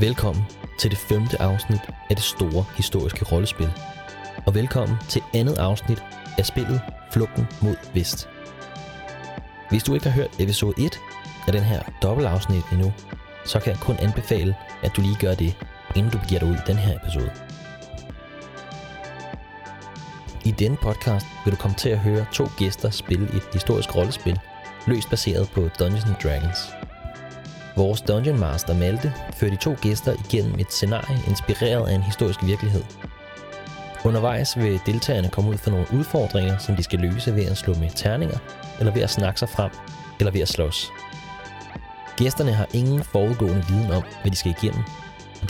Velkommen til det femte afsnit af det store historiske rollespil. Og velkommen til andet afsnit af spillet Flugten mod Vest. Hvis du ikke har hørt episode 1 af den her dobbeltafsnit endnu, så kan jeg kun anbefale, at du lige gør det, inden du begiver dig ud i den her episode. I denne podcast vil du komme til at høre to gæster spille et historisk rollespil, løst baseret på Dungeons and Dragons. Vores Dungeon Master Malte fører de to gæster igennem et scenarie inspireret af en historisk virkelighed. Undervejs vil deltagerne komme ud for nogle udfordringer, som de skal løse ved at slå med terninger, eller ved at snakke sig frem, eller ved at slås. Gæsterne har ingen forudgående viden om, hvad de skal igennem.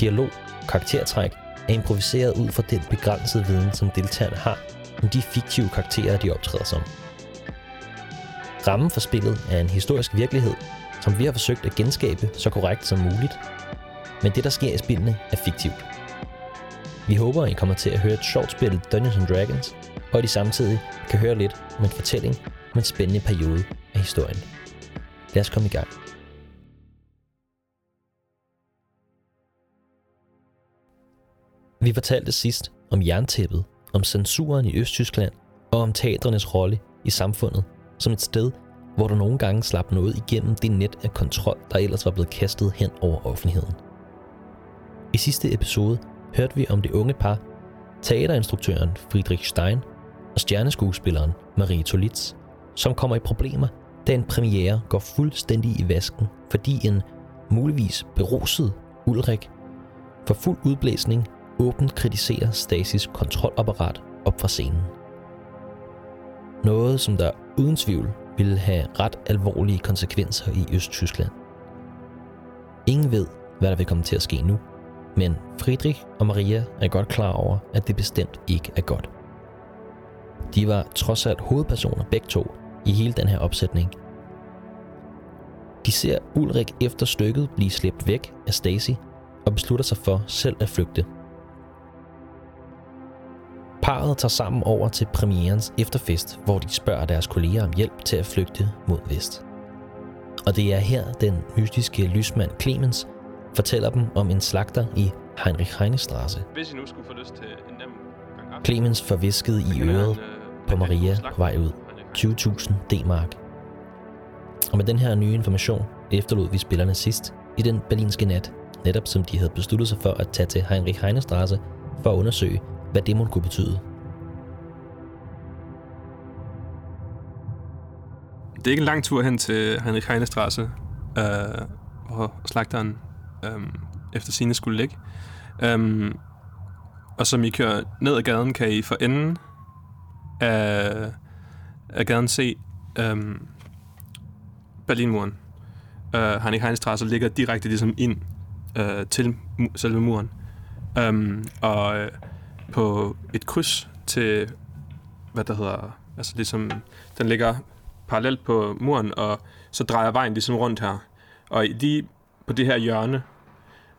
Dialog karaktertræk er improviseret ud fra den begrænsede viden, som deltagerne har om de fiktive karakterer, de optræder som. Rammen for spillet er en historisk virkelighed, som vi har forsøgt at genskabe så korrekt som muligt. Men det, der sker i spillene, er fiktivt. Vi håber, at I kommer til at høre et sjovt spil Dungeons and Dragons, og at I samtidig kan høre lidt om en fortælling om en spændende periode af historien. Lad os komme i gang. Vi fortalte sidst om jerntæppet, om censuren i Østtyskland og om teatrenes rolle i samfundet som et sted, hvor der nogle gange slap noget igennem det net af kontrol, der ellers var blevet kastet hen over offentligheden. I sidste episode hørte vi om det unge par, teaterinstruktøren Friedrich Stein og stjerneskuespilleren Marie Tolitz, som kommer i problemer, da en premiere går fuldstændig i vasken, fordi en muligvis beruset Ulrik for fuld udblæsning åbent kritiserer Stasis kontrolapparat op fra scenen. Noget, som der uden tvivl ville have ret alvorlige konsekvenser i Østtyskland. Ingen ved, hvad der vil komme til at ske nu, men Friedrich og Maria er godt klar over, at det bestemt ikke er godt. De var trods alt hovedpersoner begge to i hele den her opsætning. De ser Ulrik efter stykket blive slæbt væk af Stacy og beslutter sig for selv at flygte Parret tager sammen over til premierens efterfest, hvor de spørger deres kolleger om hjælp til at flygte mod vest. Og det er her, den mystiske lysmand Clemens fortæller dem om en slagter i Heinrich Heinestraße. Hvis I nu skulle få lyst til en nem gang op, Clemens får visket i øret på Maria på vej ud. 20.000 D-mark. Og med den her nye information efterlod vi spillerne sidst i den berlinske nat, netop som de havde besluttet sig for at tage til Heinrich Heinestraße for at undersøge, hvad det måtte kunne betyde. Det er ikke en lang tur hen til Henrik Heinestrasse, øh, hvor slagteren øh, efter sine skulle ligge. Um, og som I kører ned ad gaden, kan I for enden af, af gaden se um, Berlinmuren. Uh, Henrik Heinestrasse ligger direkte ligesom ind uh, til mu- selve muren. Um, og uh, på et kryds til, hvad der hedder, altså ligesom, den ligger parallelt på muren, og så drejer vejen ligesom rundt her. Og lige på det her hjørne,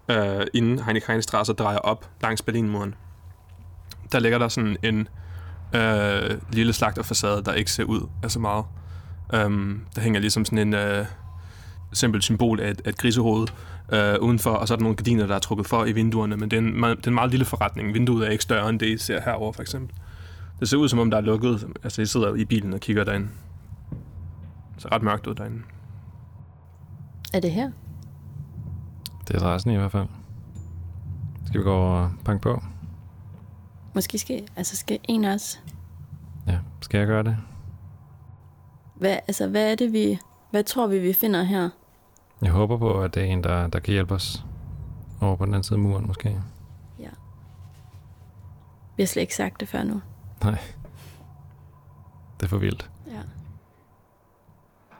øh, inden Heinrich Heinestrasse drejer op langs Berlinmuren, der ligger der sådan en øh, lille slagterfacade, der ikke ser ud af så meget. Um, der hænger ligesom sådan en øh, simpelt symbol af et, af et grisehoved øh, udenfor, og så er der nogle gardiner, der er trukket for i vinduerne, men det er, en, meget, det er en meget lille forretning. Vinduet er ikke større end det, I ser herover for eksempel. Det ser ud, som om der er lukket. Altså, I sidder i bilen og kigger derind. Det ser ret mørkt ud derinde. Er det her? Det er adressen i hvert fald. Skal vi gå og banke på? Måske skal, altså skal en af os... Ja, skal jeg gøre det? Hvad, altså, hvad er det, vi... Hvad tror vi, vi finder her? Jeg håber på, at det er en, der, der kan hjælpe os over på den anden side af muren, måske. Vi har slet ikke sagt det før nu. Nej. Det er for vildt. Ja. Okay.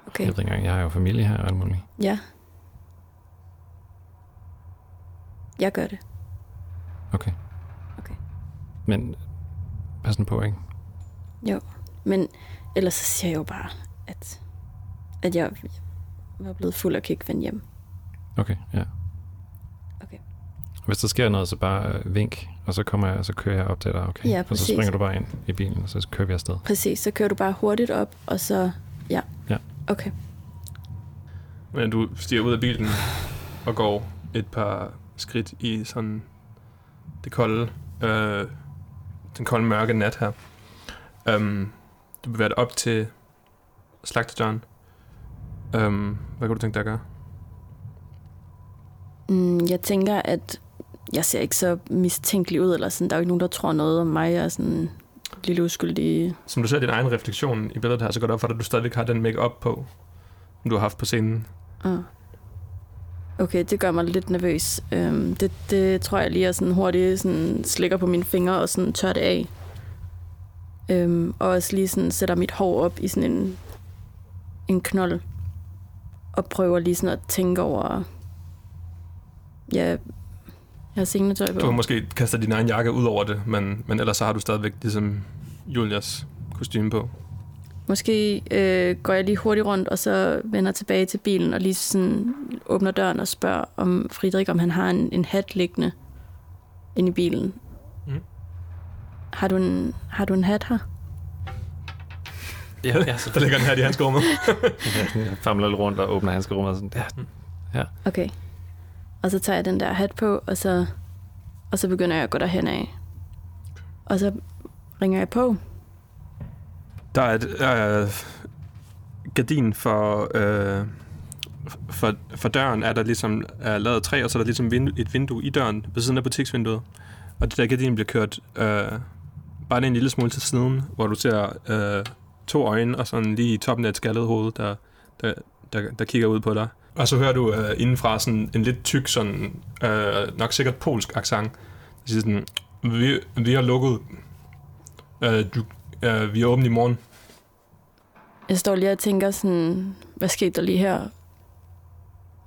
Okay. Jeg ved ikke engang, jeg har jo familie her og alt muligt. Ja. Jeg gør det. Okay. Okay. Men pas nu på, ikke? Jo. Men ellers så siger jeg jo bare, at, at jeg var blevet fuld og kan ikke finde hjem. Okay, ja. Okay. Hvis der sker noget, så bare øh, vink, og så kommer jeg, så kører jeg op til dig, okay? Ja, og så præcis. springer du bare ind i bilen, og så kører vi afsted. Præcis, så kører du bare hurtigt op, og så... Ja. Ja. Okay. Men du stiger ud af bilen og går et par skridt i sådan det kolde, øh, den kolde mørke nat her. Um, du bevæger dig op til slagterdøren. Um, hvad kunne du tænke dig at gøre? Mm, jeg tænker, at jeg ser ikke så mistænkelig ud, eller sådan. Der er jo ikke nogen, der tror noget om mig. Er sådan lille uskyldig... Som du ser din egen refleksion i billedet her, så går det op for dig, at du stadigvæk har den make-up på, som du har haft på scenen. Ah. Okay, det gør mig lidt nervøs. Øhm, det, det tror jeg lige, jeg sådan hurtigt sådan slikker på mine fingre og sådan tør det af. Øhm, og også lige sådan sætter mit hår op i sådan en, en knold. Og prøver lige sådan at tænke over... Ja, jeg har sengetøj på. Du har måske kastet din egen jakke ud over det, men, men ellers så har du stadigvæk ligesom Julias kostume på. Måske øh, går jeg lige hurtigt rundt, og så vender tilbage til bilen, og lige sådan åbner døren og spørger om Friedrich, om han har en, en hat liggende inde i bilen. Mm. Har, du en, har du en hat her? Ja, ja, så Der ligger den her i hans rummet. jeg famler lidt rundt og åbner handskerummet og sådan, ja, Okay. Og så tager jeg den der hat på, og så, og så begynder jeg at gå derhen af. Og så ringer jeg på. Der er et øh, gardin for, øh, for, for døren, er der ligesom er lavet træ, og så er der ligesom vind, et vindue i døren ved siden af butiksvinduet. Og det der gardin bliver kørt øh, bare en lille smule til siden, hvor du ser øh, to øjne og sådan lige i toppen af et skaldet hoved, der, der, der, der kigger ud på dig. Og så hører du øh, indenfra sådan en lidt tyk, sådan, øh, nok sikkert polsk accent. Det siger sådan, vi, vi har lukket. Øh, du, øh, vi er åbne i morgen. Jeg står lige og tænker sådan, hvad skete der lige her?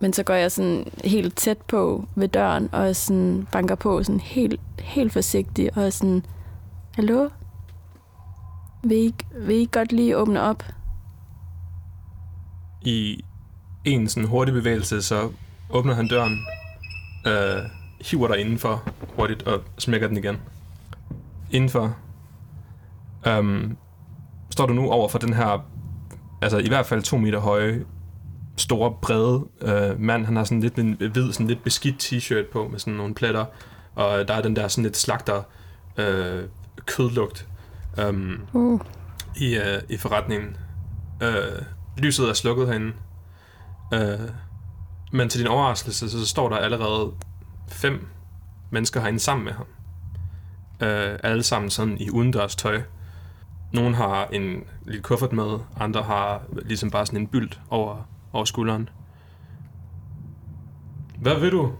Men så går jeg sådan helt tæt på ved døren, og sådan banker på sådan helt, helt forsigtigt, og sådan, hallo? Vil I, vil I godt lige åbne op? I en sådan hurtig bevægelse, så åbner han døren, øh, hiver dig indenfor hurtigt og smækker den igen. Indenfor øhm, står du nu over for den her, altså i hvert fald to meter høje, store, brede øh, mand. Han har sådan lidt en hvid, sådan lidt beskidt t-shirt på med sådan nogle pletter, og der er den der sådan lidt slagter øh, kødlugt øhm, Uh. i, øh, i forretningen. Øh, lyset er slukket herinde. Øh, men til din overraskelse, så, så står der allerede fem mennesker herinde sammen med ham. Øh, alle sammen sådan i udendørs tøj. Nogle har en lille kuffert med, andre har ligesom bare sådan en bylt over, over skulderen. Hvad vil du?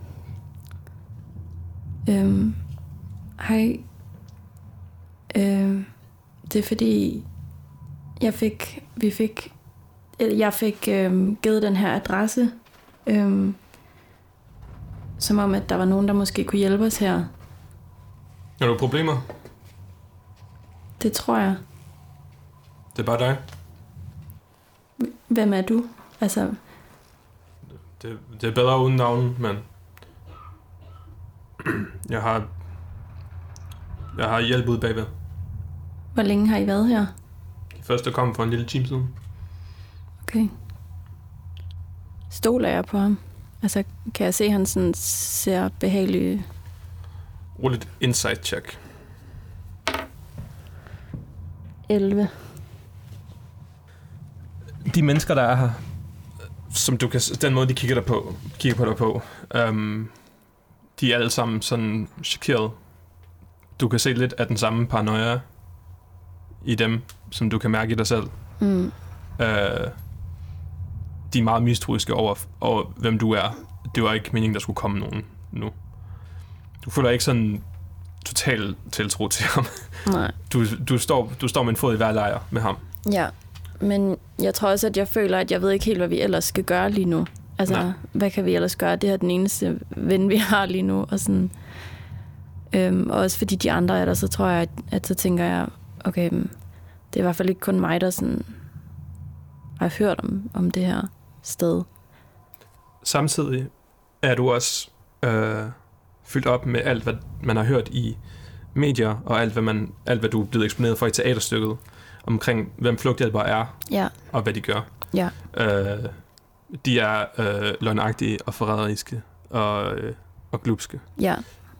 Øhm, hej. Øhm, det er fordi, jeg fik, vi fik, eller jeg fik øhm, givet den her adresse, øhm, som om, at der var nogen, der måske kunne hjælpe os her. Har du problemer? Det tror jeg. Det er bare dig. Hvem er du? Altså, Det, det er bedre uden navn, men... Jeg har... Jeg har hjælp ud bagved. Hvor længe har I været her? De første kom for en lille time siden. Okay. Stoler jeg på ham? Altså, kan jeg se, at han sådan ser behagelig... Roligt insight check. 11. De mennesker, der er her, som du kan, den måde, de kigger, dig på, kigger på dig på, um, de er alle sammen sådan chokeret. Du kan se lidt af den samme paranoia i dem, som du kan mærke i dig selv. Mm. Uh, de er meget mistroiske over, over, hvem du er. Det var ikke meningen, der skulle komme nogen nu. Du føler ikke sådan total tiltro til ham. Nej. Du, du, står, du står med en fod i hver lejr med ham. Ja, men jeg tror også, at jeg føler, at jeg ved ikke helt, hvad vi ellers skal gøre lige nu. Altså. Nej. hvad kan vi ellers gøre? Det her er den eneste ven, vi har lige nu. Og, sådan, øhm, og også fordi de andre er der, så tror jeg, at, at så tænker jeg, okay, men det er i hvert fald ikke kun mig, der sådan har hørt om, om det her sted. Samtidig er du også øh, fyldt op med alt, hvad man har hørt i medier, og alt hvad, man, alt, hvad du er blevet eksponeret for i teaterstykket, omkring hvem flugthjælpere er, Ja, og hvad de gør. ja. Øh, de er øh, løgnagtige og forræderiske, og, øh, og glupske. Ja.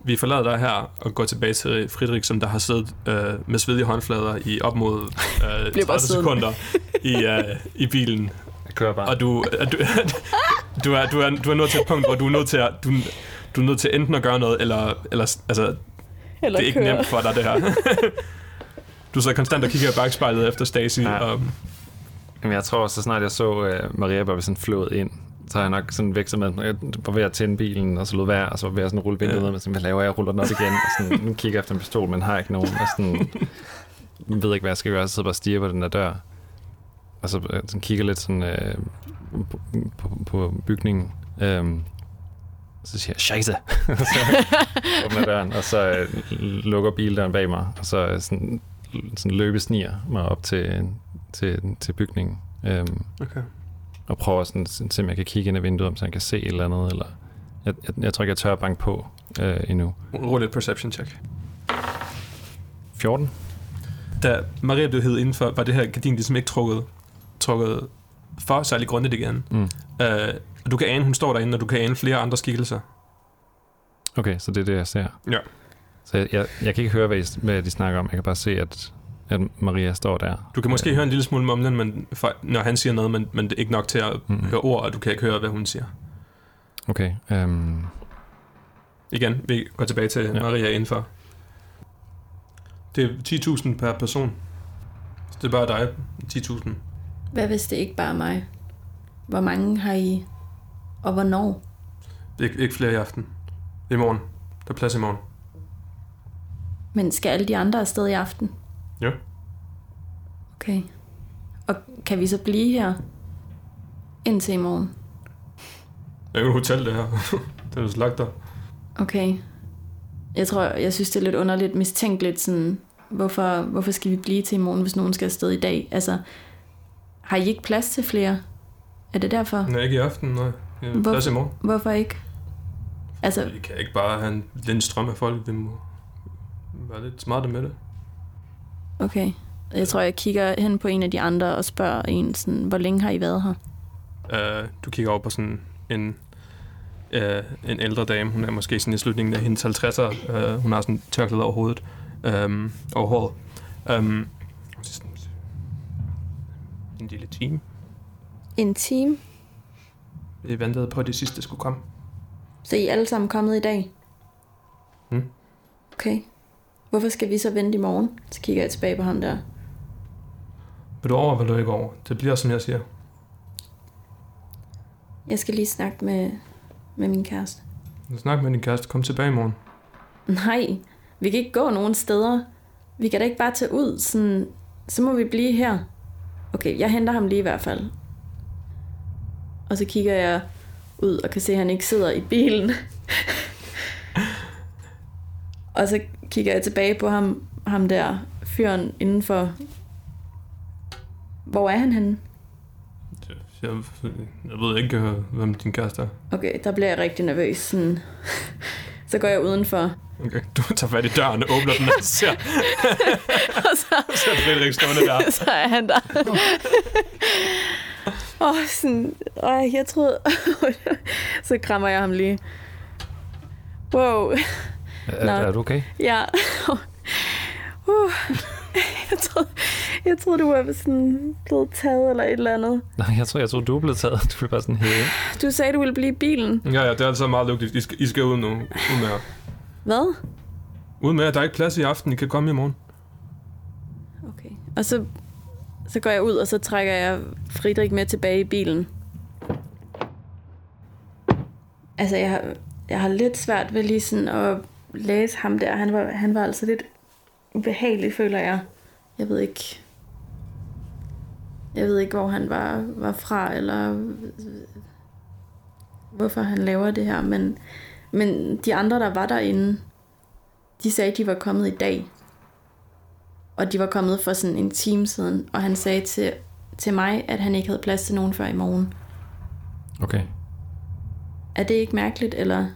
Vi forlader dig her og går tilbage til Friedrich, som der har siddet øh, med svedige håndflader i op mod øh, Bliver bare 30 siddende. sekunder i, øh, i bilen. Jeg kører bare. Og du, øh, du, du, er, du, er, du er nået til et punkt, hvor du er nødt til at, du, du er nødt til enten at gøre noget, eller, eller altså, Eller det er ikke nemt for dig, det her. du sidder konstant og kigger i bagspejlet efter Stacy, Ja. og Jamen, jeg tror, så snart jeg så uh, Maria bare sådan flået ind, så har jeg nok sådan væk med, jeg var ved at tænde bilen, og så lod være, og så var jeg ved at sådan rulle vinduet Ja. men sådan, hvad laver jeg? Jeg ruller den op igen, og sådan, nu kigger jeg efter en pistol, men har ikke nogen, og sådan, jeg ved ikke, hvad jeg skal gøre, så sidder bare og stiger på den der dør, og så øh, sådan kigger lidt sådan øh, på, på, på bygningen, øhm, så siger jeg, scheisse, så åbner døren, og så øh, lukker bildøren bag mig, og så øh, sådan, sådan løbesniger mig op til, til, til bygningen. Øhm, okay. Og prøver sådan, se, om jeg kan kigge ind ad vinduet, om så jeg kan se et eller andet, eller jeg, jeg, jeg tror ikke, jeg tør at banke på øh, endnu. Rul et perception check. 14? Da Maria blev hævet indenfor, var det her gardin ligesom ikke trukket, trukket for særlig grundigt igen. Mm. Øh, og du kan ane, hun står derinde, og du kan ane flere andre skikkelser. Okay, så det er det, jeg ser. Ja. Så jeg, jeg, jeg kan ikke høre, hvad, I, hvad de snakker om. Jeg kan bare se, at, at Maria står der. Du kan måske Øh, høre en lille smule mumlen, men, for, når han siger noget, men, men det er ikke nok til at Mm. høre ord, og du kan ikke høre, hvad hun siger. Okay, um, Igen, vi går tilbage til Ja. Maria indenfor. Det er 10.000 per person. Så det er bare dig, 10.000. Hvad hvis det ikke bare er mig? Hvor mange har I? Og hvornår? Ik- ikke flere i aften. I morgen. Der er plads i morgen. Men skal alle de andre afsted i aften? Ja. Okay. Og kan vi så blive her indtil i morgen? Det er jo et hotel, det her. det er jo slagter. Okay. Jeg tror, jeg synes, det er lidt underligt mistænkeligt, sådan, hvorfor, hvorfor skal vi blive til i morgen, hvis nogen skal afsted i dag? Altså, har I ikke plads til flere? Er det derfor? Nej, ikke i aften, nej. Er Hvor- plads i morgen. Hvorfor ikke? Altså, Vi kan ikke bare have en lind strøm af folk. Vi må være lidt smarte med det. Okay. Jeg tror, jeg kigger hen på en af de andre og spørger en, sådan, hvor længe har I været her? Uh, du kigger over på sådan en, uh, en ældre dame. Hun er måske sådan i slutningen af hendes 50'er. Uh, hun har sådan tørklæde over hovedet. Um, over håret. Um, en lille time. En time? Vi ventede på, at de sidste skulle komme. Så I er alle sammen kommet i dag? Mm. Okay. Hvorfor skal vi så vente i morgen? Så kigger jeg tilbage på ham der. Vil du over, vil du ikke over? Det bliver, som jeg siger. Jeg skal lige snakke med, med min kæreste. Snak med din kæreste. Kom tilbage i morgen. Nej, vi kan ikke gå nogen steder. Vi kan da ikke bare tage ud, sådan, så må vi blive her. Okay, jeg henter ham lige i hvert fald. Og så kigger jeg ud og kan se, at han ikke sidder i bilen. og så kigger jeg tilbage på ham, ham der, fyren indenfor. Hvor er han henne? Jeg, jeg ved ikke, øh, hvem din kæreste er. Okay, der bliver jeg rigtig nervøs. Sådan. så går jeg udenfor. Okay. Du tager fat i døren og åbner den og ser, Og så ser Frederik stående der. så er han der. Åh, oh, sådan, øh, jeg troede... så krammer jeg ham lige. Wow, er, Nå. er du okay? ja. Uh, jeg, troede, jeg troede, du var sådan blevet taget eller et eller andet. Nej, jeg tror, jeg tror, du er blevet taget. Du blev bare sådan hævet. Du sagde, du ville blive i bilen. Ja, ja, det er altså meget lugtigt. I skal, I skal ud nu. Ud med jer. Hvad? Ud med jer. Der er ikke plads i aften. I kan komme i morgen. Okay. Og så, så går jeg ud, og så trækker jeg Friedrich med tilbage i bilen. Altså, jeg, har- jeg har lidt svært ved lige sådan at læse ham der. Han var, han var altså lidt ubehagelig, føler jeg. Jeg ved ikke... Jeg ved ikke, hvor han var, var fra, eller hvorfor han laver det her, men, men de andre, der var derinde, de sagde, at de var kommet i dag. Og de var kommet for sådan en time siden, og han sagde til, til mig, at han ikke havde plads til nogen før i morgen. Okay. Er det ikke mærkeligt, eller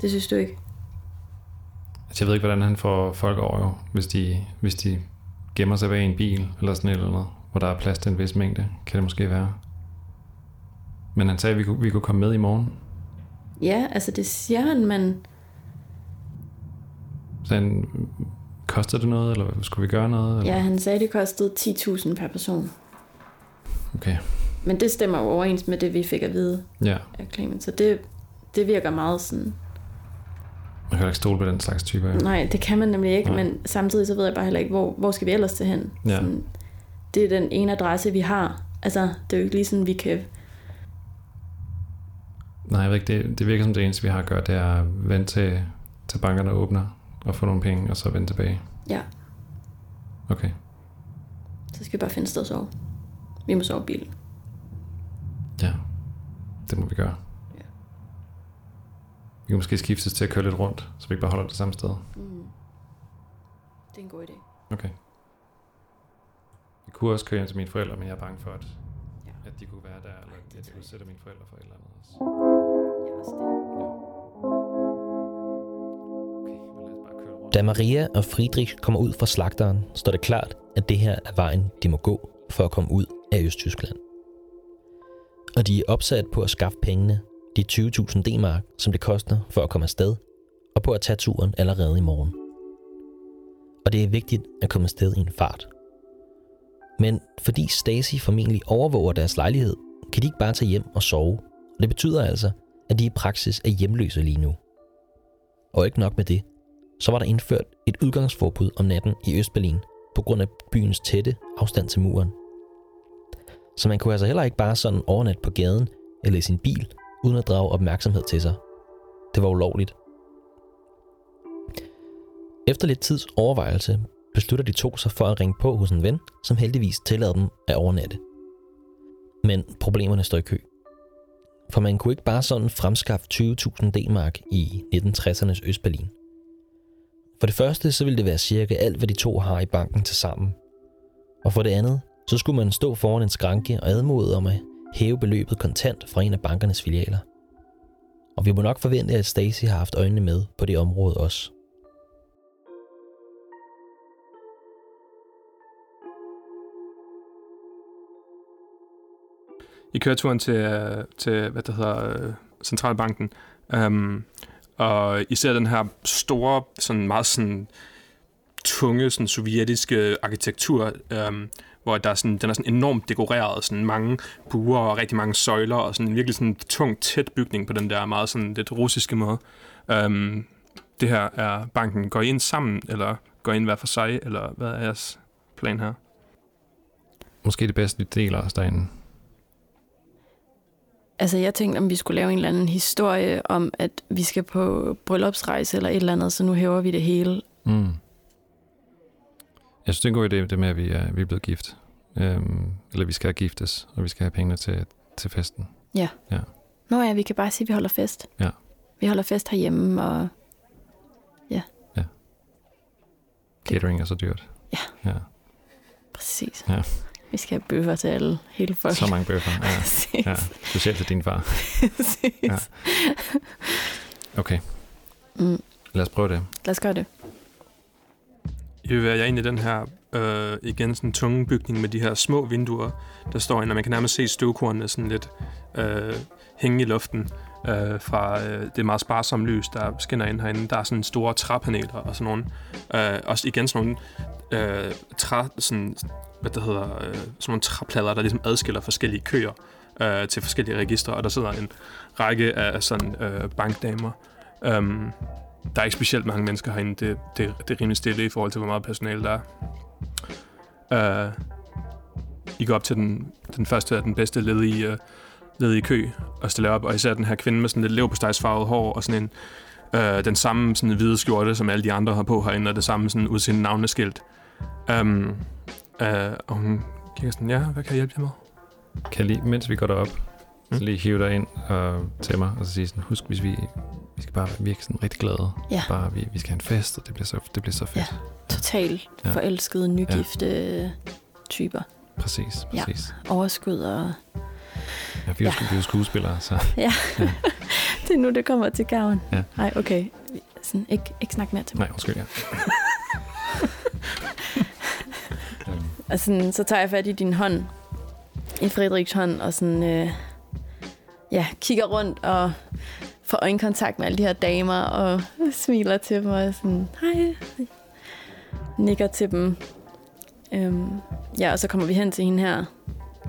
det synes du ikke? Altså, jeg ved ikke, hvordan han får folk over, jo, hvis de, hvis de gemmer sig bag en bil, eller sådan et eller andet, hvor der er plads til en vis mængde, kan det måske være. Men han sagde, at vi kunne, vi kunne komme med i morgen. Ja, altså det siger han, men Så han, koster det noget, eller skulle vi gøre noget? Eller? ja, han sagde, det kostede 10.000 per person. Okay, Men det stemmer jo overens med det, vi fik at vide ja. af Clement. Så det, det virker meget sådan... Man kan ikke stole på den slags typer. Ja. Nej, det kan man nemlig ikke, Nej. men samtidig så ved jeg bare heller ikke, hvor, hvor skal vi ellers til hen? Ja. Sådan, det er den ene adresse, vi har. Altså, det er jo ikke lige sådan, vi kan... Nej, jeg ved ikke, det, det virker som det eneste, vi har at gøre, det er at vente til, til bankerne åbner og få nogle penge, og så vende tilbage. Ja, Okay. så skal vi bare finde et sted at sove. Vi må sove i bilen. Ja, det må vi gøre. Vi kan måske skiftes til at køre lidt rundt, så vi ikke bare holder det samme sted. Mm. Det er en god idé. Okay. Vi kunne også køre hjem til mine forældre, men jeg er bange for, at, Ja. at de kunne være der, eller at jeg udsætter mine forældre for et eller andet. også. Ja, også det. Ja. Da Maria og Friedrich kommer ud fra slagteren, står det klart, at det her er vejen, de må gå for at komme ud af Østtyskland. Og de er opsat på at skaffe pengene, de 20.000 D-mark, som det koster for at komme afsted, og på at tage turen allerede i morgen. Og det er vigtigt at komme afsted i en fart. Men fordi Stacy formentlig overvåger deres lejlighed, kan de ikke bare tage hjem og sove. Og det betyder altså, at de i praksis er hjemløse lige nu. Og ikke nok med det, så var der indført et udgangsforbud om natten i Østberlin på grund af byens tætte afstand til muren. Så man kunne altså heller ikke bare sådan overnatte på gaden eller i sin bil, uden at drage opmærksomhed til sig. Det var ulovligt. Efter lidt tids overvejelse beslutter de to sig for at ringe på hos en ven, som heldigvis tillader dem at overnatte. Men problemerne står i kø. For man kunne ikke bare sådan fremskaffe 20.000 D-mark i 1960'ernes Østberlin. For det første så ville det være cirka alt, hvad de to har i banken til sammen. Og for det andet, så skulle man stå foran en skranke og admode om at hæve beløbet kontant fra en af bankernes filialer. Og vi må nok forvente, at Stacy har haft øjnene med på det område også. I køreturen til, til hvad det hedder, Centralbanken. øhm, og I ser den her store, sådan meget sådan tunge, sådan sovjetiske arkitektur, øhm, hvor der er sådan, den er sådan enormt dekoreret, sådan mange buer og rigtig mange søjler, og sådan en virkelig sådan tung, tæt bygning på den der meget sådan lidt russiske måde. Um, det her er banken. Går I ind sammen, eller går I ind hver for sig, eller hvad er jeres plan her? Måske det bedste, vi deler os derinde. Altså, jeg tænkte, om vi skulle lave en eller anden historie om, at vi skal på bryllupsrejse eller et eller andet, så nu hæver vi det hele. Mm. Jeg synes, det er en god idé, det med, at vi er, vi er blevet gift. Øhm, eller vi skal giftes, og vi skal have pengene til, til festen. Nå ja, vi kan bare sige, at vi holder fest. Ja. Vi holder fest herhjemme, og Catering er så dyrt. Ja. ja. præcis. Ja. Vi skal have bøffer til alle, hele folk. Så mange bøffer. Ja. præcis. ja. Specielt til din far. præcis. Ja. Okay, Mm. lad os prøve det. Lad os gøre det. I vil være ind i den her, øh, igen sådan tunge bygning med de her små vinduer, der står ind, og man kan nærmest se støvkornene sådan lidt øh, hænge i luften øh, fra øh, det meget sparsomme lys, der skinner ind herinde. Der er sådan store træpaneler og sådan nogle. Øh, også igen sådan nogle øh, træ, sådan, hvad det hedder, øh, sådan nogle træplader, der ligesom adskiller forskellige køer øh, til forskellige registre, og der sidder en række af sådan øh, bankdamer. Um, der er ikke specielt mange mennesker herinde. Det, det, det er rimelig stille i forhold til, hvor meget personale der er. Uh, I går op til den, den første af den bedste ledige, uh, ledige kø og stiller op, og især den her kvinde med sådan lidt leverpostejsfarvet hår og sådan en uh, den samme sådan hvide skjorte, som alle de andre har på herinde, og det samme sådan udseende navneskilt. Um, uh, og hun kigger sådan, ja, hvad kan jeg hjælpe jer med? Kan lige, mens vi går derop, Mm. så lige hive dig ind og, til mig, og så sige sådan, husk, hvis vi, vi skal bare virke sådan rigtig glade. Ja. Bare, vi, vi skal have en fest, og det bliver så, det bliver så fedt. Ja. Totalt Ja. forelskede, nygifte ja. typer. Præcis, Ja. præcis. Overskud og... Ja, vi er jo Ja. ja. vi er skuespillere, så Det er nu, det kommer til gavn. Ja. Nej, okay. Sådan, ikke, ikke snak mere til mig. nej, undskyld, ja. Og sådan, så tager jeg fat i din hånd, i Frederiks hånd, og sådan, øh, ja, kigger rundt og får øjenkontakt med alle de her damer, og smiler til dem, og sådan, hej, nikker til dem. Øhm, ja, og så kommer vi hen til hende her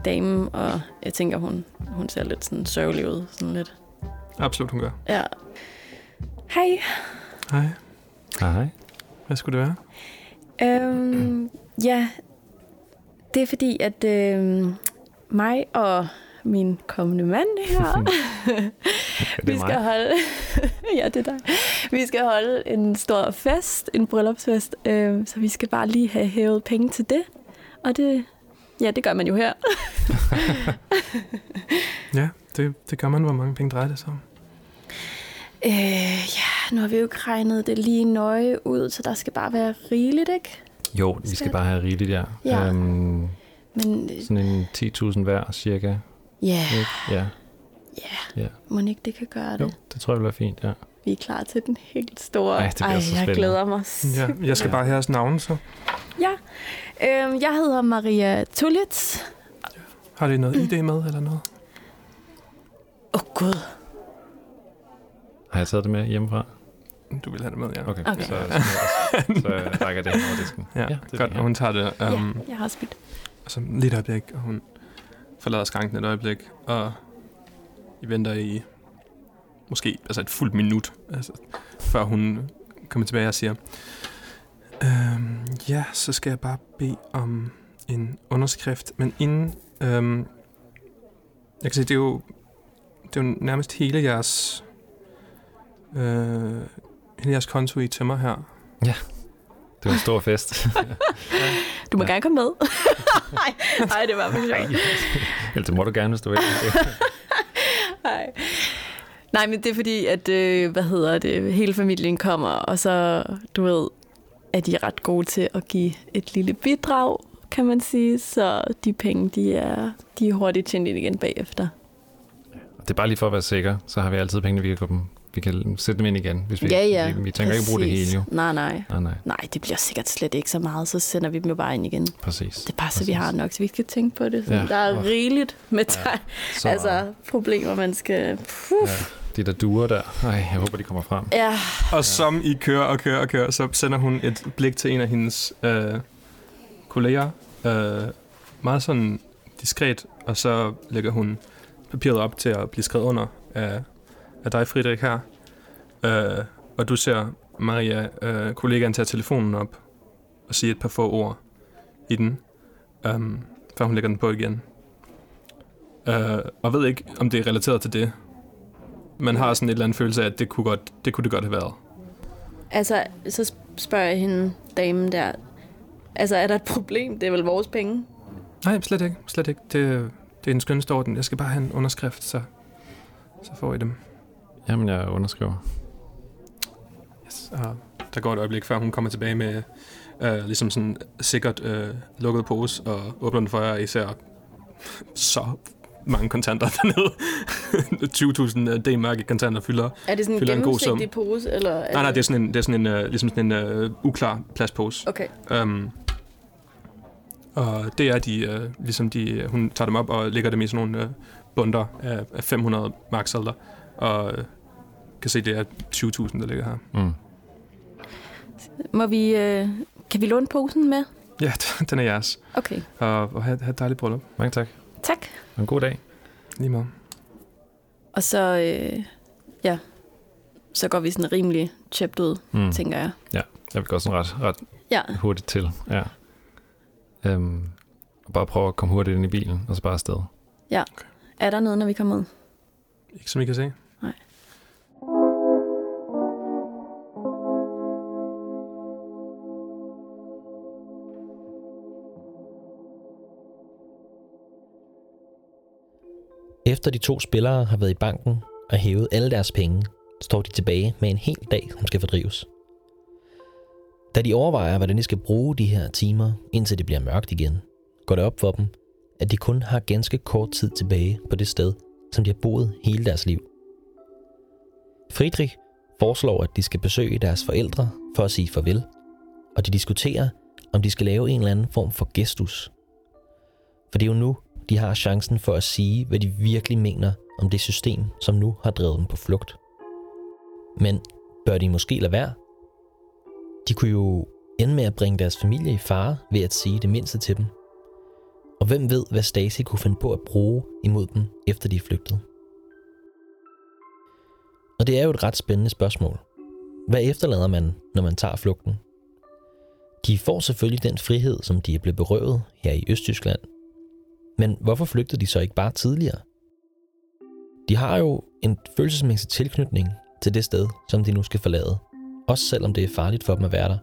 dame, og jeg tænker, hun, hun ser lidt sådan sørgelig ud. Sådan lidt. Absolut, hun gør. Ja. Hej. Hej. Hej, hej. Hvad skulle det være? Øhm, ja, det er fordi, at øhm, mig og min kommende mand her, Det vi skal mig. holde, ja, det er dig. Vi skal holde en stor fest, en bryllupsfest, øhm, så vi skal bare lige have hævet penge til det. Og det, ja, det gør man jo her. Ja, det, det gør man. Hvor mange penge drejer det sig om? Øh, ja, nu har vi jo ikke regnet det lige nøje ud, så der skal bare være rigeligt, ikke? Jo, vi skal Skal- bare have rigeligt, ja. Ja. Øhm, Men øh, sådan en 10.000 hver, cirka. Ja? Ja, ja, Ja. må ikke det kan gøre det. jo, det tror jeg vil være fint, ja. Vi er klar til den helt store. Ej, det bliver Ej så jeg spændende. glæder mig. Ja, jeg skal bare have jeres navne, så. Ja. Øhm, jeg hedder Maria Tullitz. Har det noget ID med, eller noget? Åh, oh, Gud. Har jeg taget det med hjemmefra? Du vil have det med, ja. Okay, Okay. så, så, så rækker det over disken. Ja, det er godt. Og hun tager det Ja, um, jeg har spildt. altså, lidt øjeblik, og hun forlader skranken et øjeblik, og I venter i måske altså et fuldt minut, altså, før hun kommer tilbage og siger, øhm, ja, så skal jeg bare bede om en underskrift, men inden, øhm, jeg kan se, det er jo, det er jo nærmest hele jeres, øh, hele jeres konto i tømmer her. Det var en stor fest. Du må Ja. gerne komme med. Nej, nej, det var for sjovt. Eller det må du gerne, hvis du vil. Nej. Nej, men det er fordi, at, øh, hvad hedder det, hele familien kommer, og så, du ved, at de er ret gode til at give et lille bidrag, kan man sige, så de penge, de er, de er hurtigt tjent ind igen bagefter. Det er bare lige for at være sikker, så har vi altid pengene, vi kan, gå dem, vi kan sætte dem ind igen. Hvis vi, ja, ja. Vi, vi tænker ikke bruge det præcis. hele jo. Nej, nej. Nej, nej, Nej, det bliver sikkert slet ikke så meget, så sender vi dem jo bare ind igen. præcis. Det er bare så, vi Præcis. har nok, så vi skal tænke på det. Så Ja. Der er rigeligt med Ja. ja. Så, altså, problemer, man skal... Puh. ja, de der duer der, ej, jeg håber, de kommer frem. Ja, Og som I kører og kører og kører, så sender hun et blik til en af hendes øh, kolleger. Øh, meget sådan diskret, og så lægger hun papiret op til at blive skrevet under af, af dig, Friedrich, her. Øh, og du ser Maria, øh, kollegaen, tage telefonen op og sige et par få ord i den, um, før hun lægger den på igen. Øh, og ved ikke, om det er relateret til det. Man har sådan et eller andet følelse af, at det kunne, godt, det, kunne det godt have været. altså, så sp- spørger jeg hende, damen der, altså, er der et problem? Det er vel vores penge? Nej, slet ikke. Slet ikke. Det, det er en skønste orden. Jeg skal bare have en underskrift, så, så får I dem. Jamen, jeg underskriver. Yes. Og der går et øjeblik, før hun kommer tilbage med øh, ligesom sådan sikkert øh, lukket pose og åbner den for jer, og I ser så mange kontanter dernede. 20.000 øh, D-mark i kontanter fylder. Er det sådan en Fylder en gennemsigtig pose? Eller er Nej, nej, det er sådan en, det er sådan en, øh, ligesom sådan en øh, uklar plastpose. Okay. Um, og det er de, øh, ligesom de, hun tager dem op og lægger dem i sådan nogle øh, bunder af, af 500 marksalder, og kan se, det er 20.000, der ligger her. Mm. Må vi, øh, kan vi låne posen med? Ja, den er jeres. Okay. Og, og have, have et dejligt bryllup. Mange tak. Tak. Og en god dag. Lige meget. Og så, øh, ja, så går vi sådan rimelig chipped ud, Mm. tænker jeg. Jeg vil gå sådan ret, ret Ja, hurtigt til. Ja. Øhm, og bare prøve at komme hurtigt ind i bilen, og så bare afsted. er der noget, når vi kommer ud? Ikke som I kan se. Efter de to spillere har været i banken og hævet alle deres penge, står de tilbage med en hel dag, som skal fordrives. Da de overvejer, hvordan de skal bruge de her timer, indtil det bliver mørkt igen, går det op for dem, at de kun har ganske kort tid tilbage på det sted, som de har boet hele deres liv. Friedrich foreslår, at de skal besøge deres forældre for at sige farvel, og de diskuterer, om de skal lave en eller anden form for gestus. For det er jo nu, de har chancen for at sige, hvad de virkelig mener om det system, som nu har drevet dem på flugt. Men bør de måske lade være? De kunne jo ende med at bringe deres familie i fare ved at sige det mindste til dem. Og hvem ved, hvad Stacy kunne finde på at bruge imod dem, efter de er flygtet? Og det er jo et ret spændende spørgsmål. Hvad efterlader man, når man tager flugten? De får selvfølgelig den frihed, som de er blevet berøvet her i Østtyskland. Men hvorfor flygtede de så ikke bare tidligere? De har jo en følelsesmæssig tilknytning til det sted, som de nu skal forlade. Også selvom det er farligt for dem at være der.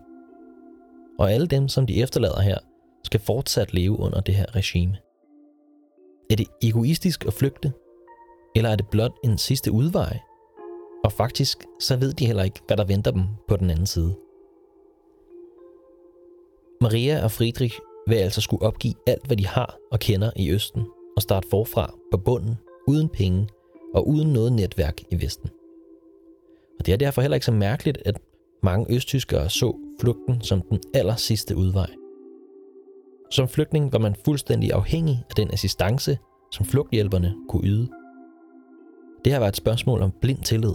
Og alle dem, som de efterlader her, skal fortsat leve under det her regime. Er det egoistisk at flygte? Eller er det blot en sidste udvej? Og faktisk, så ved de heller ikke, hvad der venter dem på den anden side. Maria og Friedrich vil altså skulle opgive alt, hvad de har og kender i Østen, og starte forfra på bunden, uden penge og uden noget netværk i Vesten. Og det er derfor heller ikke så mærkeligt, at mange østtyskere så flugten som den aller sidste udvej. Som flygtning var man fuldstændig afhængig af den assistance, som flugthjælperne kunne yde. Det her var et spørgsmål om blind tillid.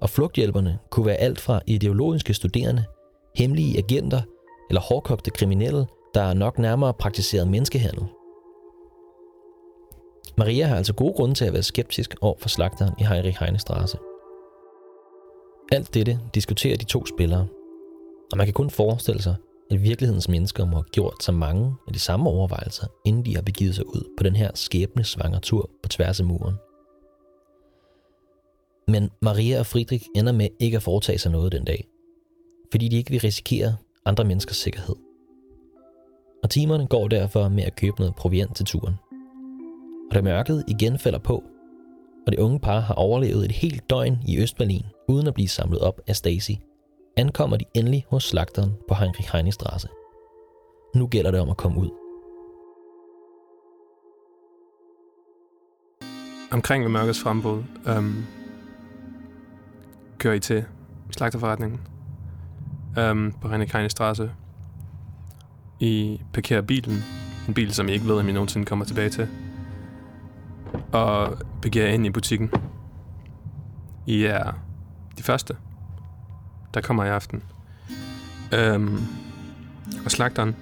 Og flugthjælperne kunne være alt fra ideologiske studerende, hemmelige agenter eller hårdkogte kriminelle, der nok nærmere praktiserede menneskehandel. Maria har altså gode grunde til at være skeptisk over for slagteren i Heinrich Heinestrasse. Alt dette diskuterer de to spillere, og man kan kun forestille sig, at virkelighedens mennesker må have gjort så mange af de samme overvejelser, inden de har begivet sig ud på den her skæbne svanger tur på tværs af muren. Men Maria og Friedrich ender med ikke at foretage sig noget den dag, fordi de ikke vil risikere andre menneskers sikkerhed. Og timerne går derfor med at købe noget proviant til turen. Og da mørket igen falder på, og det unge par har overlevet et helt døgn i Østberlin uden at blive samlet op af Stacy, ankommer de endelig hos slagteren på Heinrich Heine Straße. Nu gælder det om at komme ud. Omkring ved mørkets frembrud øhm, kører I til slagterforretningen øhm, på René Heine Strasse. I parkerer bilen. En bil, som I ikke ved, om I nogensinde kommer tilbage til. Og begiver ind i butikken. I er de første, der kommer i aften. Øhm, og slagteren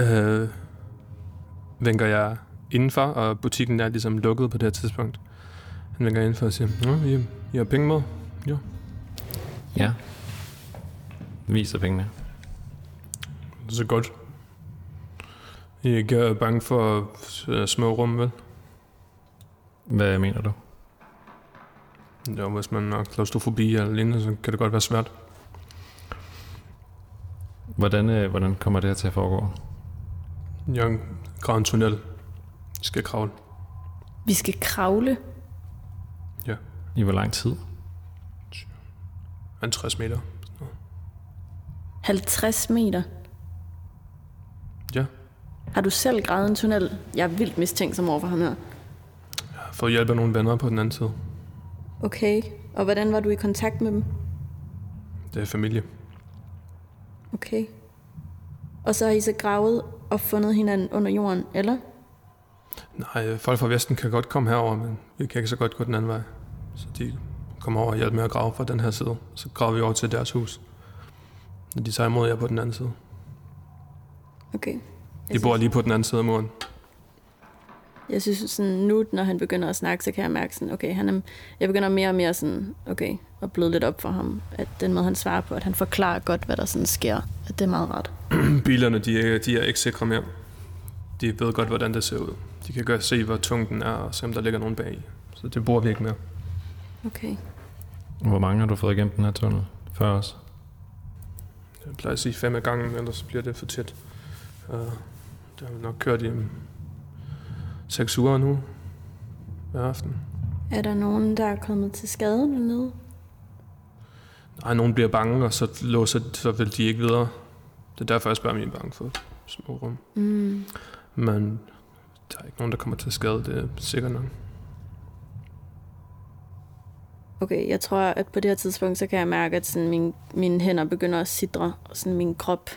øh, vinker jeg indenfor, og butikken er ligesom lukket på det her tidspunkt. Han vinker indenfor og siger, Nå, I, I har penge med? Jo. Ja. Viser pengene. Det er så godt. I er ikke øh, bange for øh, små rum, vel? Hvad mener du? Jo, hvis man har klaustrofobi eller lignende, så kan det godt være svært. Hvordan, øh, hvordan kommer det her til at foregå? Jeg graver en tunnel. I skal kravle. Vi skal kravle. I hvor lang tid? 50 meter. 50 meter. Ja. Har du selv gravet en tunnel? Jeg er vildt mistænksom over for ham her. Jeg har fået hjælp af nogle venner på den anden side. Okay. Og hvordan var du i kontakt med dem? Det er familie. Okay. Og så har I så gravet og fundet hinanden under jorden, eller? Nej, folk fra Vesten kan godt komme herover, men vi kan ikke så godt gå den anden vej. Så de kommer over og hjælper med at grave fra den her side. Så graver vi over til deres hus. Og de tager imod jer på den anden side. Okay. De bor lige på den anden side af muren. Jeg synes sådan, nu, når han begynder at snakke, så kan jeg mærke sådan, okay, han er, jeg begynder mere og mere sådan, okay, at bløde lidt op for ham. At den måde, han svarer på, at han forklarer godt, hvad der sådan sker, at det er meget rart. Bilerne, de er, de er ikke sikre mere. De ved godt, hvordan det ser ud. De kan godt se, hvor tung den er, og se, om der ligger nogen bag. Så det bruger vi ikke mere. Okay. Hvor mange har du fået igennem den her tunnel før os? Jeg plejer at sige fem af gangen, ellers bliver det for tæt. Uh, det har vi nok kørt i seks uger nu hver aften. Er der nogen, der er kommet til skade dernede? Nej, nogen bliver bange, og så låser så vil de ikke videre. Det er derfor, jeg spørger, om I er bange for små rum. Mm. Men der er ikke nogen, der kommer til skade, det er sikkert nok. Okay, jeg tror, at på det her tidspunkt, så kan jeg mærke, at sådan min, mine hænder begynder at sidre, og sådan min krop,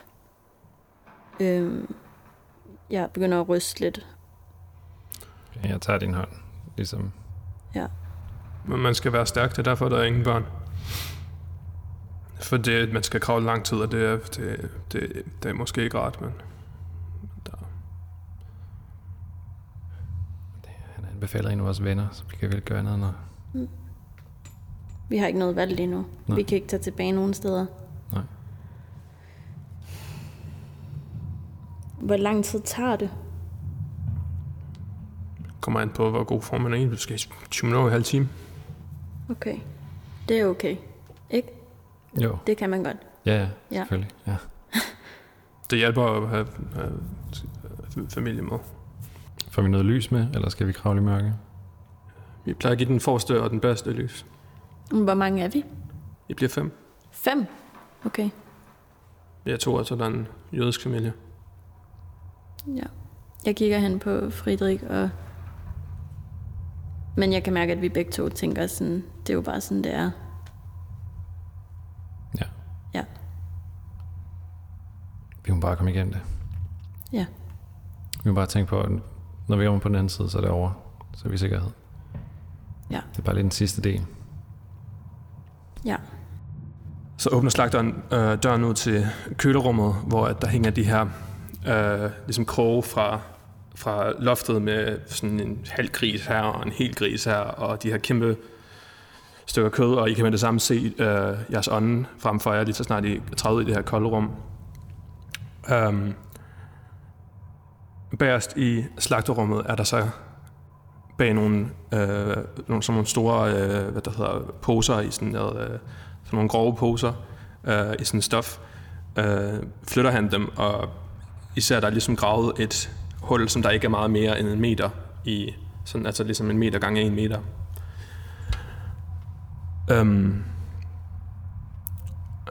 øhm, jeg begynder at ryste lidt. Jeg tager din hånd, ligesom. Ja. Men man skal være stærk, det er derfor, der er ingen børn. For det, man skal kravle lang tid, og det er, det, det, det er måske ikke rart, men der, Han anbefaler en af vores venner, så vi kan vel gøre noget, når... Vi har ikke noget valg lige nu. Nej. Vi kan ikke tage tilbage nogen steder. Nej. Hvor lang tid tager det? kommer an på, hvor god form man er i. Du skal i 20 minutter og en halv time. Okay. Det er okay. Ikke? Jo, Det kan man godt. ja, ja, Ja. selvfølgelig. Ja. Det hjælper at have, have familie med. Får vi noget lys med, eller skal vi kravle i mørke? Vi plejer at give den forreste og den bedste lys. Hvor mange er vi? I bliver fem. Fem? Okay. Jeg er to, og så der er en jødisk familie. Ja. Jeg kigger hen på Friedrich, og... Men jeg kan mærke, at vi begge to tænker sådan, det er jo bare sådan, det er. Ja. Ja. Vi må bare komme igennem det. Ja. Vi må bare tænke på, at når vi kommer på den anden side, så er det over. Så er vi i sikkerhed. Ja. Det er bare lige den sidste del. Ja. Så åbner slagteren øh, døren ud til kølerummet, hvor at der hænger de her øh, ligesom kroge fra, fra loftet med sådan en halv gris her og en hel gris her, og de her kæmpe stykker kød, og I kan med det samme se øh, jeres ånde frem for jer, lige så snart I træder ud i det her kolde rum. Um, bagerst i slagterummet er der så bag nogle, øh, nogle, sådan nogle store øh, hvad der hedder, poser i sådan noget, øh, sådan nogle grove poser øh, i sådan stof, øh, flytter han dem, og især der er ligesom gravet et hul, som der ikke er meget mere end en meter i, sådan, altså ligesom en meter gange en meter. Um,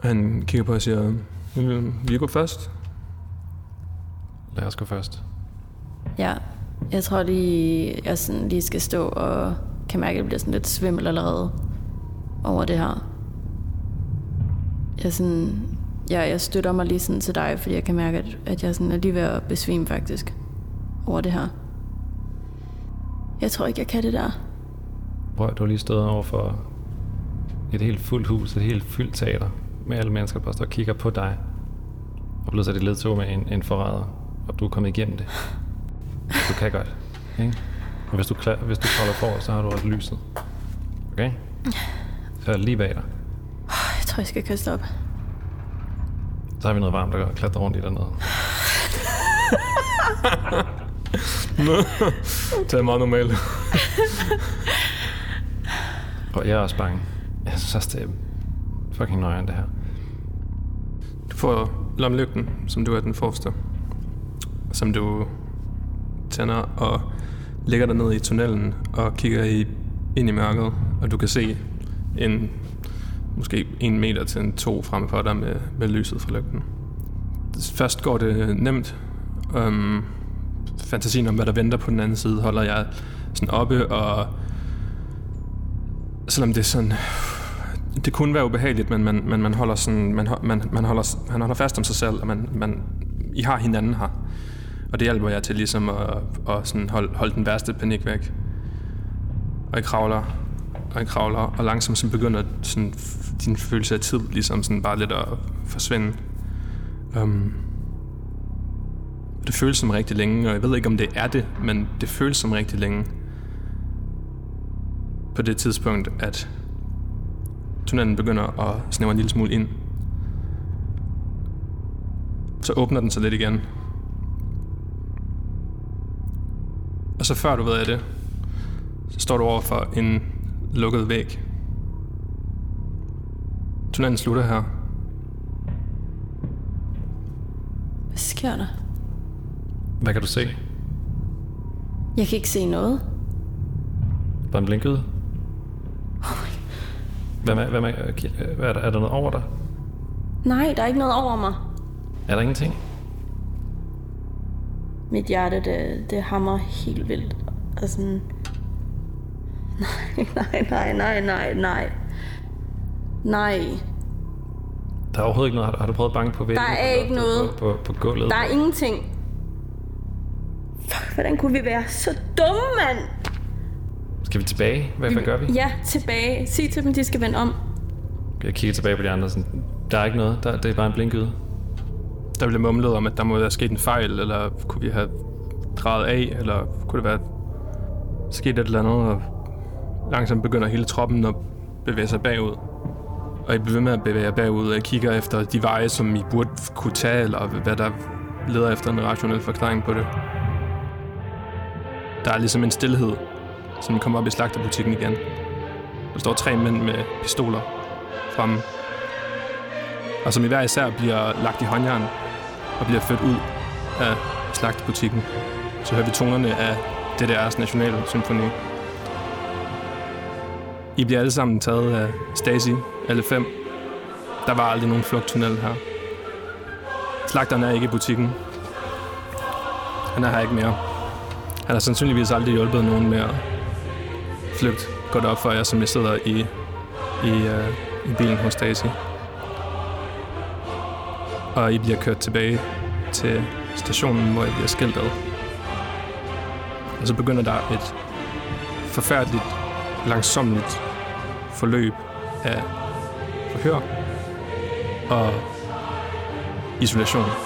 han kigger på og siger, vil vi gå først? Lad os gå først. Ja. Jeg tror lige, jeg sådan lige skal stå og kan mærke, at det bliver sådan lidt svimmel allerede over det her. Jeg, sådan, ja, jeg støtter mig lige sådan til dig, fordi jeg kan mærke, at, at jeg sådan er lige ved at besvime faktisk over det her. Jeg tror ikke, jeg kan det der. Prøv, du har lige stået over for et helt fuldt hus, et helt fyldt teater, med alle mennesker, der bare står og kigger på dig, og pludselig er det ledtog med en, en forræder, og du er kommet igennem det. Du kan godt, ikke? Og hvis du, klar, hvis du kravler for, så har du også lyset. Okay? Så er lige bag dig. Jeg tror, jeg skal kaste op. Så har vi noget varmt, der klatrer rundt i dernede. Det er meget normalt. Og jeg er også bange. Jeg synes også, det er fucking nøjeren, det her. Du får lommelygten, som du er den forreste. Som du tænder og ligger der ned i tunnelen og kigger i, ind i mørket. Og du kan se en måske en meter til en to frem for dig med, med lyset fra lygten. Først går det nemt. Um, fantasien om, hvad der venter på den anden side, holder jeg sådan oppe, og selvom det er sådan det kunne være ubehageligt, men man, man, man holder sådan, man, man, man holder, man holder fast om sig selv, og man, man, I har hinanden her. Og det hjælper jeg til ligesom at, at sådan holde, holde den værste panik væk. Og jeg kravler, og jeg kravler, og langsomt så begynder sådan, din følelse af tid ligesom sådan bare lidt at forsvinde. Um, det føles som rigtig længe, og jeg ved ikke, om det er det, men det føles som rigtig længe. På det tidspunkt, at tunnelen begynder at snævre en lille smule ind. Så åbner den sig lidt igen. Og så før du ved af det, så står du over for en lukket væg. Tunnelen slutter her. Hvad sker der? Hvad kan du se? Jeg kan ikke se noget. Der er en blink ud. Hvad med, hvad med, hvad er, der, er der noget over dig? Nej, der er ikke noget over mig. Er der ingenting? Mit hjerte, det, det hammer helt vildt. Og sådan... Nej, nej, nej, nej, nej, nej. Nej, Der er overhovedet ikke noget. Har du, har du prøvet at banke på væggen? Der er ikke noget. På, på, på gulvet? der er ingenting. Fuck, hvordan kunne vi være så dumme, mand? Skal vi tilbage? Hvad, hvad gør vi? Ja, tilbage. Sig til dem, de skal vende om. Jeg kigger tilbage på de andre. Sådan, der er ikke noget. Der, det er bare en blinkyde. Der blev mumlet om, at der må være sket en fejl, eller kunne vi have drejet af, eller kunne det være sket et eller andet, og langsomt begynder hele troppen at bevæge sig bagud. Og I bliver ved med at bevæge jer bagud, og I kigger efter de veje, som I burde kunne tage, eller hvad der leder efter en rationel forklaring på det. Der er ligesom en stillhed, som kommer op i slagterbutikken igen. Der står tre mænd med pistoler fremme. Og som i hver især bliver lagt i håndjern og bliver ført ud af slagtebutikken, Så hører vi tonerne af DDR's nationale symfoni. I bliver alle sammen taget af Stasi, alle fem. Der var aldrig nogen flugttunnel her. Slagteren er ikke i butikken. Han er her ikke mere. Han har sandsynligvis aldrig hjulpet nogen med at flygte. Går det op for jer, som jeg sidder i, i, uh, i bilen hos Stasi. Og I bliver kørt tilbage til stationen, hvor I bliver skilt ad. Og så begynder der et forfærdeligt, langsomligt forløb af forhør og isolation.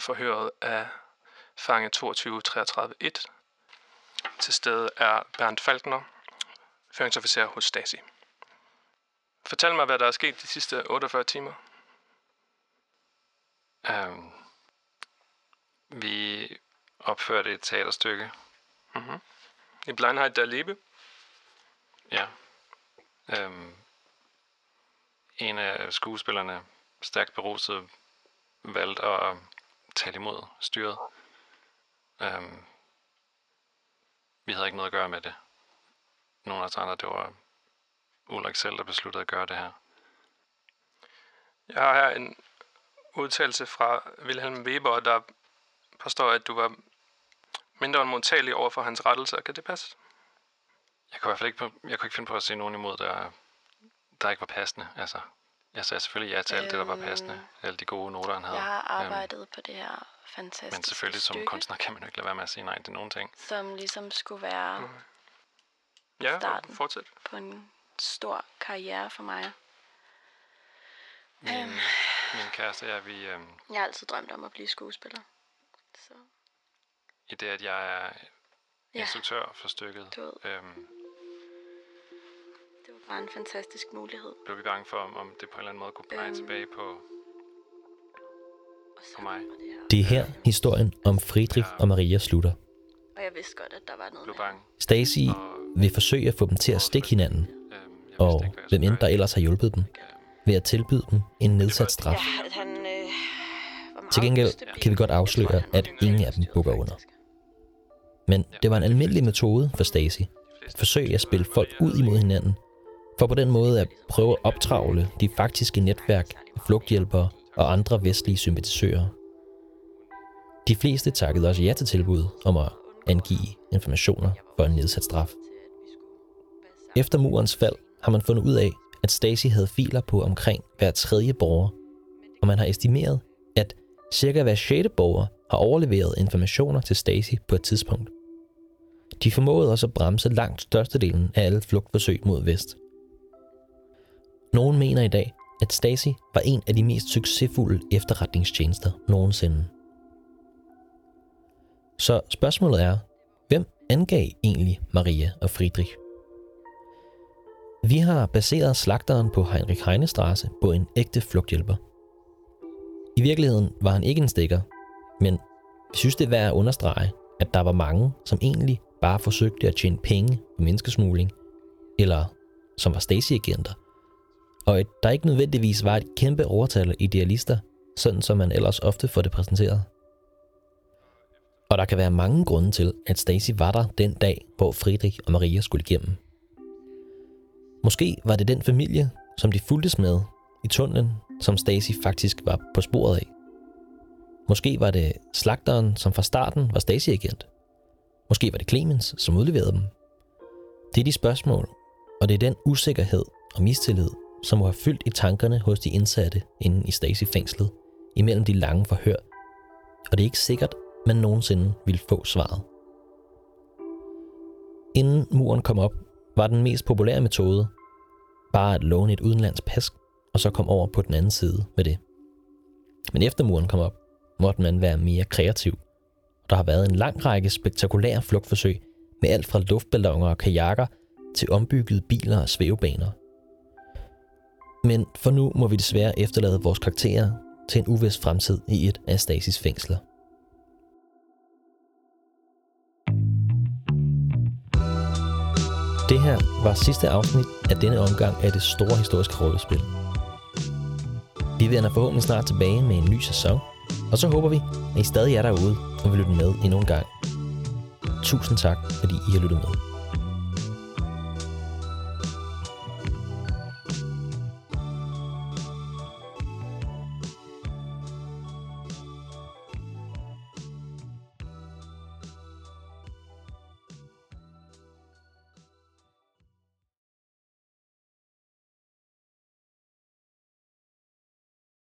Forhøret af fange 22-33-1. Til stede er Bernd Falkner, føringsofficer hos Stasi. Fortæl mig, hvad der er sket de sidste 48 timer. Um, vi opførte et teaterstykke. Mm-hmm. I Blindheit der Liebe. Ja. Um, en af skuespillerne, stærkt beruset, valgte at tale imod styret. Um, vi havde ikke noget at gøre med det. Nogle af os andre, det var Ulrik selv, der besluttede at gøre det her. Jeg har her en udtalelse fra Wilhelm Weber, der påstår, at du var mindre end modtagelig over for hans rettelser. Kan det passe? Jeg kunne i hvert fald ikke, på, jeg kunne ikke finde på at se nogen imod, der, der ikke var passende. Altså, jeg sagde selvfølgelig ja til alt det, der var passende. Alle de gode noter, han havde. Jeg har Øhm, arbejdet på det her fantastiske men selvfølgelig som stykke, kunstner kan man jo ikke lade være med at sige nej til nogen ting. som ligesom skulle være Mm. Ja, Starten. fortsæt. på en stor karriere for mig. Min, Øhm. min kæreste jeg, vi, øhm, Jeg har altid drømt om at blive skuespiller. Så i det, at jeg er ja, instruktør for stykket, du ved, øhm, var en fantastisk mulighed. blev vi bange for, om, om det på en eller anden måde kunne pege Øhm. tilbage på, Og så på mig. det her. Det er her historien om Friedrich og Maria slutter. Og jeg vidste godt, at der var noget Blev bange. Stasi Og, vil forsøge at få dem til at stikke hinanden, øhm, vidste og hvem end der ellers har hjulpet dem, ved at tilbyde dem en nedsat straf. Ja, at han øh, var meget Til gengæld kan vi godt afsløre, at ingen af dem bukker under. Men det var en almindelig metode for Stasi at forsøge at spille folk ud imod hinanden, for på den måde at prøve at optravle de faktiske netværk af flugthjælpere og andre vestlige sympatisører. De fleste takkede også ja til tilbuddet om at angive informationer for en nedsat straf. Efter murens fald har man fundet ud af, at Stasi havde filer på omkring hver tredje borger, og man har estimeret, at cirka hver sjette borger har overleveret informationer til Stasi på et tidspunkt. De formåede også at bremse langt størstedelen af alle flugtforsøg mod vest. Nogen mener i dag, at Stasi var en af de mest succesfulde efterretningstjenester nogensinde. Så spørgsmålet er, hvem angav egentlig Maria og Friedrich? Vi har baseret slagteren på Heinrich Heinestrasse på en ægte flugthjælper. I virkeligheden var han ikke en stikker, men vi synes det er værd at understrege, at der var mange, som egentlig bare forsøgte at tjene penge på menneskesmugling, eller som var Stasi-agenter, og at der ikke nødvendigvis var et kæmpe overtal af idealister, sådan som man ellers ofte får det præsenteret. Og der kan være mange grunde til, at Stacy var der den dag, hvor Friedrich og Maria skulle igennem. Måske var det den familie, som de fulgtes med i tunnelen, som Stacy faktisk var på sporet af. Måske var det slagteren, som fra starten var Stacy-agent. Måske var det Clemens, som udleverede dem. Det er de spørgsmål, og det er den usikkerhed og mistillid, som må have fyldt i tankerne hos de indsatte inde i Stasi-fængslet imellem de lange forhør. Og det er ikke sikkert, man nogensinde ville få svaret. Inden muren kom op, var den mest populære metode bare at låne et udenlands pas, og så komme over på den anden side med det. Men efter muren kom op, måtte man være mere kreativ. Der har været en lang række spektakulære flugtforsøg med alt fra luftballoner og kajakker til ombyggede biler og svævebaner. Men for nu må vi desværre efterlade vores karakterer til en uvis fremtid i et af Stasis fængsler. Det her var sidste afsnit af denne omgang af det store historiske rollespil. Vi vender forhåbentlig snart tilbage med en ny sæson, og så håber vi, at I stadig er derude og vil lytte med endnu en gang. Tusind tak, fordi I har lyttet med.